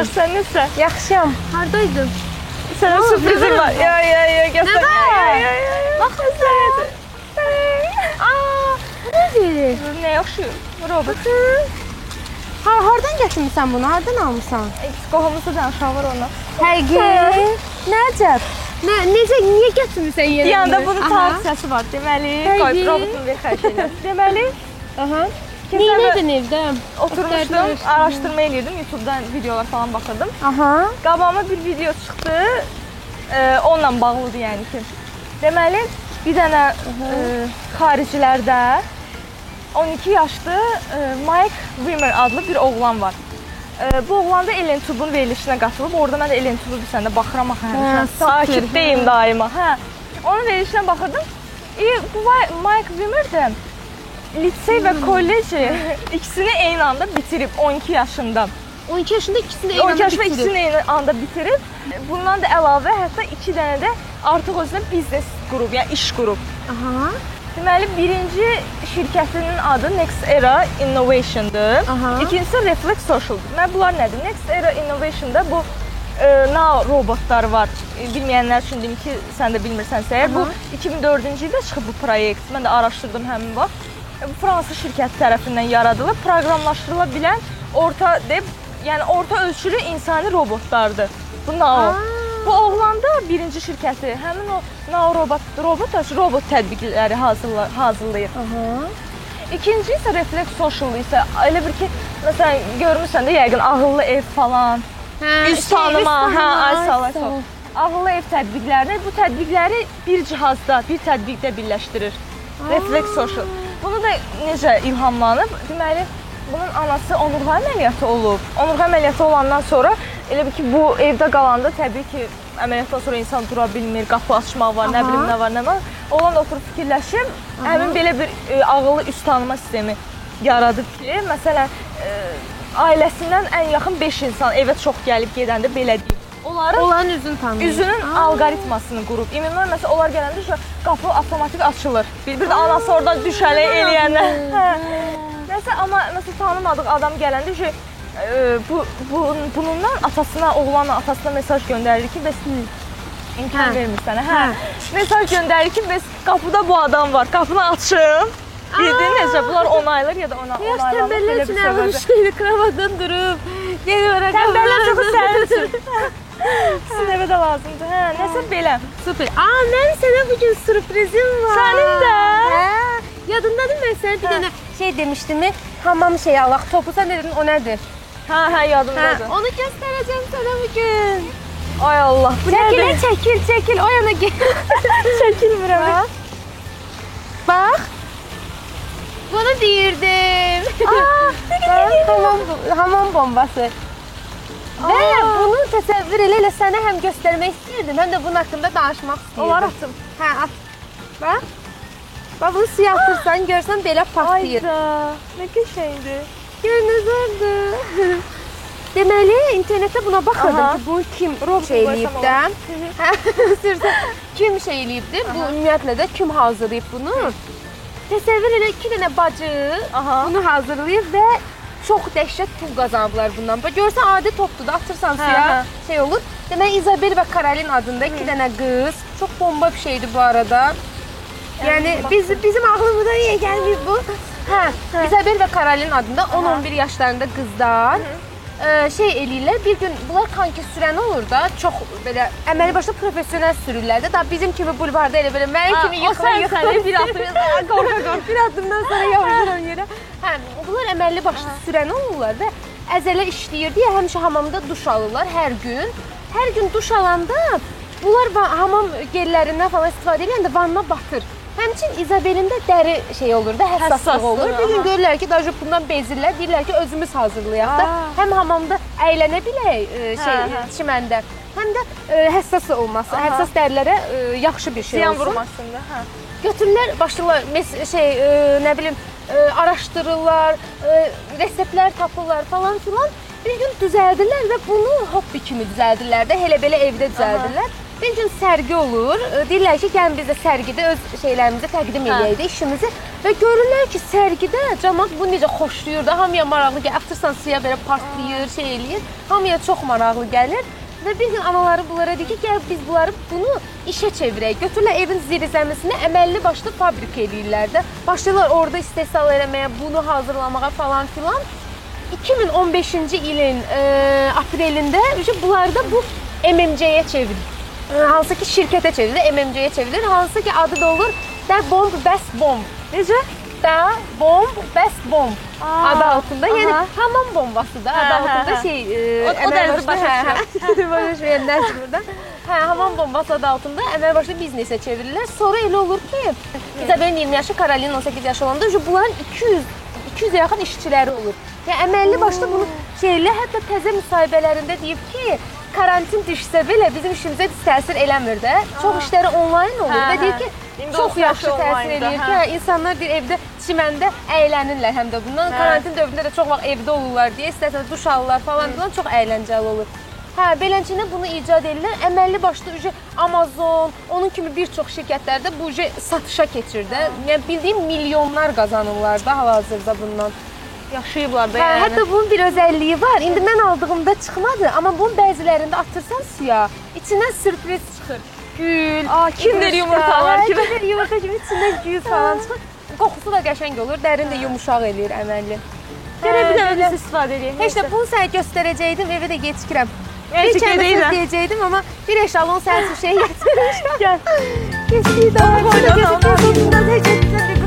Yaxşısan, necə? Yaxşıyam. Hardaydın? Sənə sürprizim var. Ya, ya, ya, var? Ya, ya, ya. Baxın. Aa, bu nədir? Nə yaxşı? Robot. Ha, hardan gətirmisən bunu? Hardan almısan? Qohumuzda danışan var onunla. Həqiqi. Nəcəb? Nə, necə, niyə gətirmisən yerə? Yanında bunun Aha. tarix səsi var. Deməli, qoy robotun bir xərc elə. Deməli, Aha. Neylədin evdə? oturmuşdum, araşdırma eləyirdim, YouTube-dan videolar falan baxırdım. Aha. Qabağıma bir video çıxdı. E, onunla bağlıdır yəni ki. Deməli, bir dənə e, xaricilərdə 12 yaşlı e, Mike Wimmer adlı bir oğlan var. E, bu oğlan da Ellen Tubun verilişinə qatılıb. Orada mən də Ellen Tubu bir səndə baxıram axı Hə, həmişə. super. Takibdəyim daima. Hə. Onun verilişinə baxırdım. E, bu Mike Wimmer də lisey və kolleci ikisini eyni anda bitirib 12 yaşında. 12 yaşında ikisini də 12 yaş və ikisini eyni anda bitirib. Bundan da əlavə hətta 2 dənə də artıq özünə biznes qurub, yəni iş qurub. Aha. Deməli, birinci şirkətinin adı Next Era Innovation-dır. Aha. İkincisi Reflex Social-dur. Mən bunlar nədir? Next Era Innovation-da bu e, Now robotlar var. E, Bilməyənlər üçün deyim ki, sən də bilmirsənsə, əgər bu 2004-cü ildə çıxıb bu proyekt. Mən də araşdırdım həmin vaxt. Fransa şirkəti tərəfindən yaradılıb, proqramlaşdırıla bilən orta deyib, yəni orta ölçülü insani robotlardır. Bu. Aa. Bu oğlanda birinci şirkəti həmin o Now robot robot robot tətbiqləri hazırla, hazırlayır. Aha. İkinci isə Reflex Social isə elə bir ki, məsələn, görmüsən də yəqin ağıllı ev falan, Hə, üz tanıma, hə, ay sağ ol. Ağıllı ev tətbiqlərini bu tətbiqləri bir cihazda, bir tətbiqdə birləşdirir. Reflex Social. Bunu da necə ilhamlanıb? Deməli, bunun anası onurğa əməliyyatı olub. Onurğa əməliyyatı olandan sonra elə bir ki, bu evdə qalanda təbii ki, əməliyyatdan sonra insan dura bilmir, qapı açmaq var, nə Aha. bilim nə var, nə var. Oğlan da oturub fikirləşir, həmin belə bir e, ağıllı üz tanıma sistemi yaradıb ki, məsələn, e, ailəsindən ən yaxın 5 insan evə çox gəlib gedəndə belə deyim. Onların Onların üzünü tanıyır. üzünün Aa. alqoritmasını qurub. İmmunlar məsələn onlar gələndə şu qapı avtomatik açılır. Bir, bir də anası oradan düşələ eləyəndə. Hə. Nəsə amma məsələn tanımadıq adam gələndə şu e, bu, bu bunundan atasına, oğlanla atasına mesaj göndərir ki, bəs imkan Hə. vermir sənə. Hə. Mesaj göndərir ki, bəs qapıda bu adam var. Qapını açın. Bildin necə? Bunlar onaylar ya da ona Yaş onaylanır tənbəllər üçün əvvəl səbəbə. şeyli kravadan durub. Yeni vərəq. Tənbəllər çox sənin üçün. Sizin evə də lazımdır. Hə, nəsə belə. Super. Aa, mənim sənə bu gün sürprizim var. Sənin də? Hə. Yadındadır mən sənə bir dənə şey demişdim. Hamam şey Allah topu sən dedin o nədir? Hə, hə, Hə, yadımdadır. onu göstərəcəm sənə bu gün. Ay Allah, bu Çəkil, nədir? çəkil, çəkil. O yana gel. Çəkilmirəm. Bax. Bax. Bunu deyirdim. Aa, hamam, hamam bombası. Və bunu təsəvvür elə elə sənə həm göstərmək istirdim, həm də bunun haqqında danışmaq istirdim. Onlar atım. Hə, at. Bax. Bax bunu suya atırsan, görsən belə partlayır. Ayda, nə qəşəngdir. Görünüz orada. Deməli, internetdə buna baxırdım Aha. ki, bu kim Robot şey eləyib də. Hə, sırsa kim şey eləyibdir? Bu ümumiyyətlə də kim hazırlayıb bunu? Təsəvvür elə iki dənə bacı Aha. bunu hazırlayıb və çox dəhşət pul qazanıblar bundan. Bax görsən adi topdur da atırsan Hə, suya hə. şey olur. Deməli İzabel və Karolin adında iki dənə qız. Çox bomba bir şeydir bu arada. Yəni biz bizim ağlımıza niyə gəlmir bu? Hə, İzabel və Karolin adında 10-11 yaşlarında qızlar ə, şey eləyirlər. Bir gün bunlar kanki sürən olur da, çox belə əməli başda professional sürürlər də. Da bizim kimi bulvarda elə belə mənim kimi yıxıla yıxıla bir atır. Qorxa qorxa bir addımdan sonra yavaşıram yerə. Hə, bunlar əməlli başlı sürən olurlar və əzələ işləyir deyə həmişə hamamda duş alırlar hər gün. Hər gün duş alanda bunlar hamam gellərindən falan istifadə edəndə vanna batır. Həmçin İzabelin də dəri şey olur da, həssaslıq olur. Bir gün aha. görürlər ki, daha bundan bezirlər, deyirlər ki, özümüz hazırlayaq da. Həm hamamda əylənə bilək e, şey Hə, hə. çiməndə, həm də e, həssas olması, Aha. həssas dərilərə e, yaxşı bir şey Ziyan olsun. vurmasında, hə. Götürürlər, başlayırlar mes- şey e, nə bilim e, araşdırırlar, e, reseptlər tapırlar falan filan. Bir gün düzəldirlər və bunu hobbi kimi düzəldirlər də, elə belə evdə düzəldirlər. Bir gün sərgi olur. Deyirlər ki, gəlin biz də sərgidə öz şeylərimizi təqdim eləyək də işimizi. Və görürlər ki, sərgidə cəmaət bunu necə xoşlayır da, hamıya maraqlı gəlir. Atırsan suya belə partlayır, şey eləyir. Hamıya çox maraqlı gəlir. Və bir gün anaları bunlara deyir ki, gəl biz bunları bunu işə çevirək. Götürürlər evin zirzəmisini əməlli başlı fabrika eləyirlər də. Başlayırlar orada istehsal eləməyə, bunu hazırlamağa falan filan. 2015-ci ilin e, aprelində ücə bunlar da bu MMC-yə çevrilir. Hansı ki şirkətə çevrilir, MMC-yə çevrilir. Hansı ki adı da olur Da Bomb Best Bomb. Necə? Da Bomb Best Bomb Aa, adı altında. Yəni aha. hamam bombası da adı Hə, altında hə. şey e, O- o dərzi başa hə. Başa düşməyənlər burada. Hə, hamam bombası adı altında əməl başlı biznesə çevrilir. Sonra elə olur ki, İzabelin 20 yaşı, Karolin 18 yaşı olanda bunların 200 200-ə yaxın işçiləri olur. Yəni əməlli başlı bunu şeylə hətta təzə müsahibələrində deyib ki, karantin düşsə belə bizim işimizə təsir eləmir də. Çox işləri onlayn olur Hə, və deyir hə. ki, İndi çox yaxşı təsir eləyir ki, hə. hə, insanlar deyir evdə çiməndə əylənirlər həm də bundan. Hə. Karantin dövründə də çox vaxt evdə olurlar deyə istəsən duş alırlar falan filan çox əyləncəli olur. Hə, beləncə bunu icad edirlər. Əməlli başlı ücə Amazon, onun kimi bir çox şirkətlərdə bu ücə satışa keçir də. Yəni bildiyim milyonlar qazanırlar da hal-hazırda bundan. Yaşayıblar da Hə, yəni. hətta bunun bir özəlliyi var. İndi mən aldığımda çıxmadı, amma bunun bəzilərində atırsan suya, içindən sürpriz çıxır. Gül, Aa, Kinder yumurta, yumurtalar kimi. Kinder yumurta kimi içindən gül falan çıxır. Qoxusu da qəşəng olur, dərin də yumşaq eləyir əməlli. Gərək bir Hə, də belə. özünüz istifadə edin. Heç də bunu sənə göstərəcəydim, evə də gecikirəm. Bir söz də. deyəcəydim, amma bir eşalon üçün şey gətirmişəm. Gəl. Keçdik daha. Qoy, qoy, qoy, qoy. Gözüküyor, heç etsən